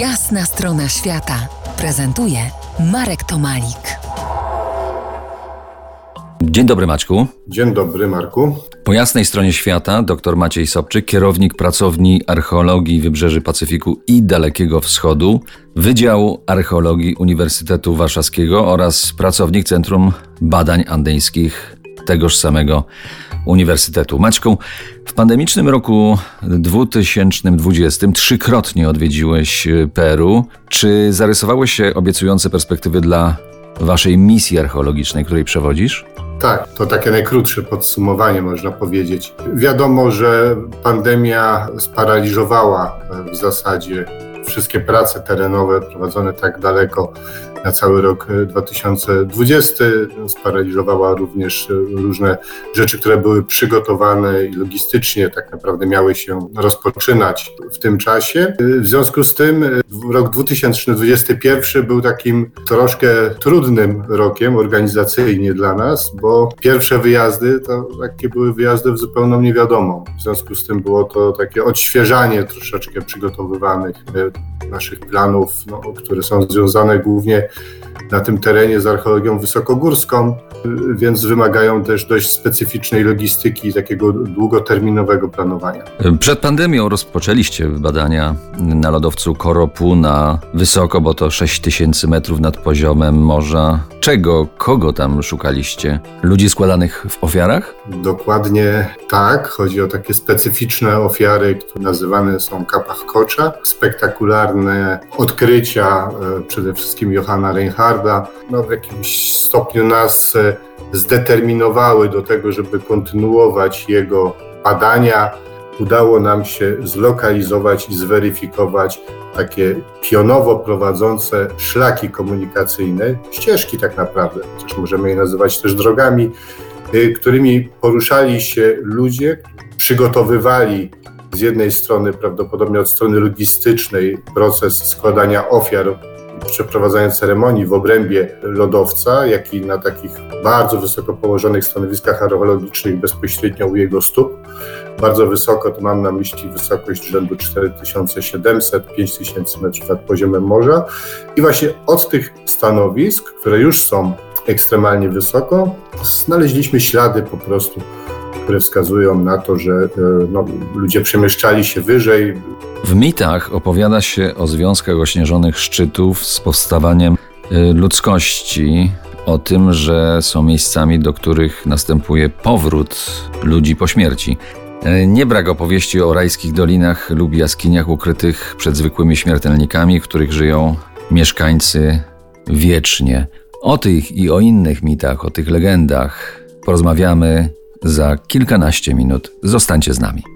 Jasna strona świata prezentuje Marek Tomalik. Dzień dobry Maćku. Dzień dobry Marku. Po jasnej stronie świata dr Maciej Sobczyk, kierownik pracowni archeologii Wybrzeży Pacyfiku i Dalekiego Wschodu, Wydziału Archeologii Uniwersytetu Warszawskiego oraz pracownik Centrum Badań Andyjskich tegoż samego Uniwersytetu. Maćku, w pandemicznym roku 2020 trzykrotnie odwiedziłeś Peru. Czy zarysowały się obiecujące perspektywy dla waszej misji archeologicznej, której przewodzisz? Tak, to takie najkrótsze podsumowanie można powiedzieć. Wiadomo, że pandemia sparaliżowała w zasadzie wszystkie prace terenowe prowadzone tak daleko na cały rok 2020. E, Sparaliżowała również e, różne rzeczy, które były przygotowane i logistycznie tak naprawdę miały się rozpoczynać w tym czasie. E, w związku z tym rok 2021 był takim troszkę trudnym rokiem organizacyjnie dla nas, bo pierwsze wyjazdy to takie były wyjazdy w zupełną niewiadomą. W związku z tym było to takie odświeżanie troszeczkę przygotowywanych naszych planów, no, które są związane głównie na tym terenie z archeologią wysokogórską, więc wymagają też dość specyficznej logistyki i takiego długoterminowego planowania. Przed pandemią rozpoczęliście badania na lodowcu Koropuna wysoko, bo to 6000 metrów nad poziomem morza. Czego, kogo tam szukaliście? Ludzi składanych w ofiarach? Dokładnie tak. Chodzi o takie specyficzne ofiary, które nazywane są kapach kocza. Spektakularne odkrycia, e, przede wszystkim Johanna Reinharda, no w jakimś stopniu nas e, zdeterminowały do tego, żeby kontynuować jego badania. Udało nam się zlokalizować i zweryfikować takie pionowo prowadzące szlaki komunikacyjne, ścieżki tak naprawdę, chociaż możemy je nazywać też drogami, y, którymi poruszali się ludzie, przygotowywali z jednej strony prawdopodobnie od strony logistycznej proces składania ofiar przeprowadzania ceremonii w obrębie lodowca, jak i na takich bardzo wysoko położonych stanowiskach archeologicznych bezpośrednio u jego stóp. Bardzo wysoko, to mam na myśli wysokość rzędu 4700-5000 metrów nad poziomem morza. I właśnie od tych stanowisk, które już są ekstremalnie wysoko, znaleźliśmy ślady po prostu które wskazują na to, że e, no, ludzie przemieszczali się wyżej. W mitach opowiada się o związkach ośnieżonych szczytów z powstawaniem e, ludzkości, o tym, że są miejscami, do których następuje powrót ludzi po śmierci. E, nie brak opowieści o rajskich dolinach lub jaskiniach ukrytych przed zwykłymi śmiertelnikami, w których żyją mieszkańcy wiecznie. O tych i o innych mitach, o tych legendach porozmawiamy za kilkanaście minut. Zostańcie z nami.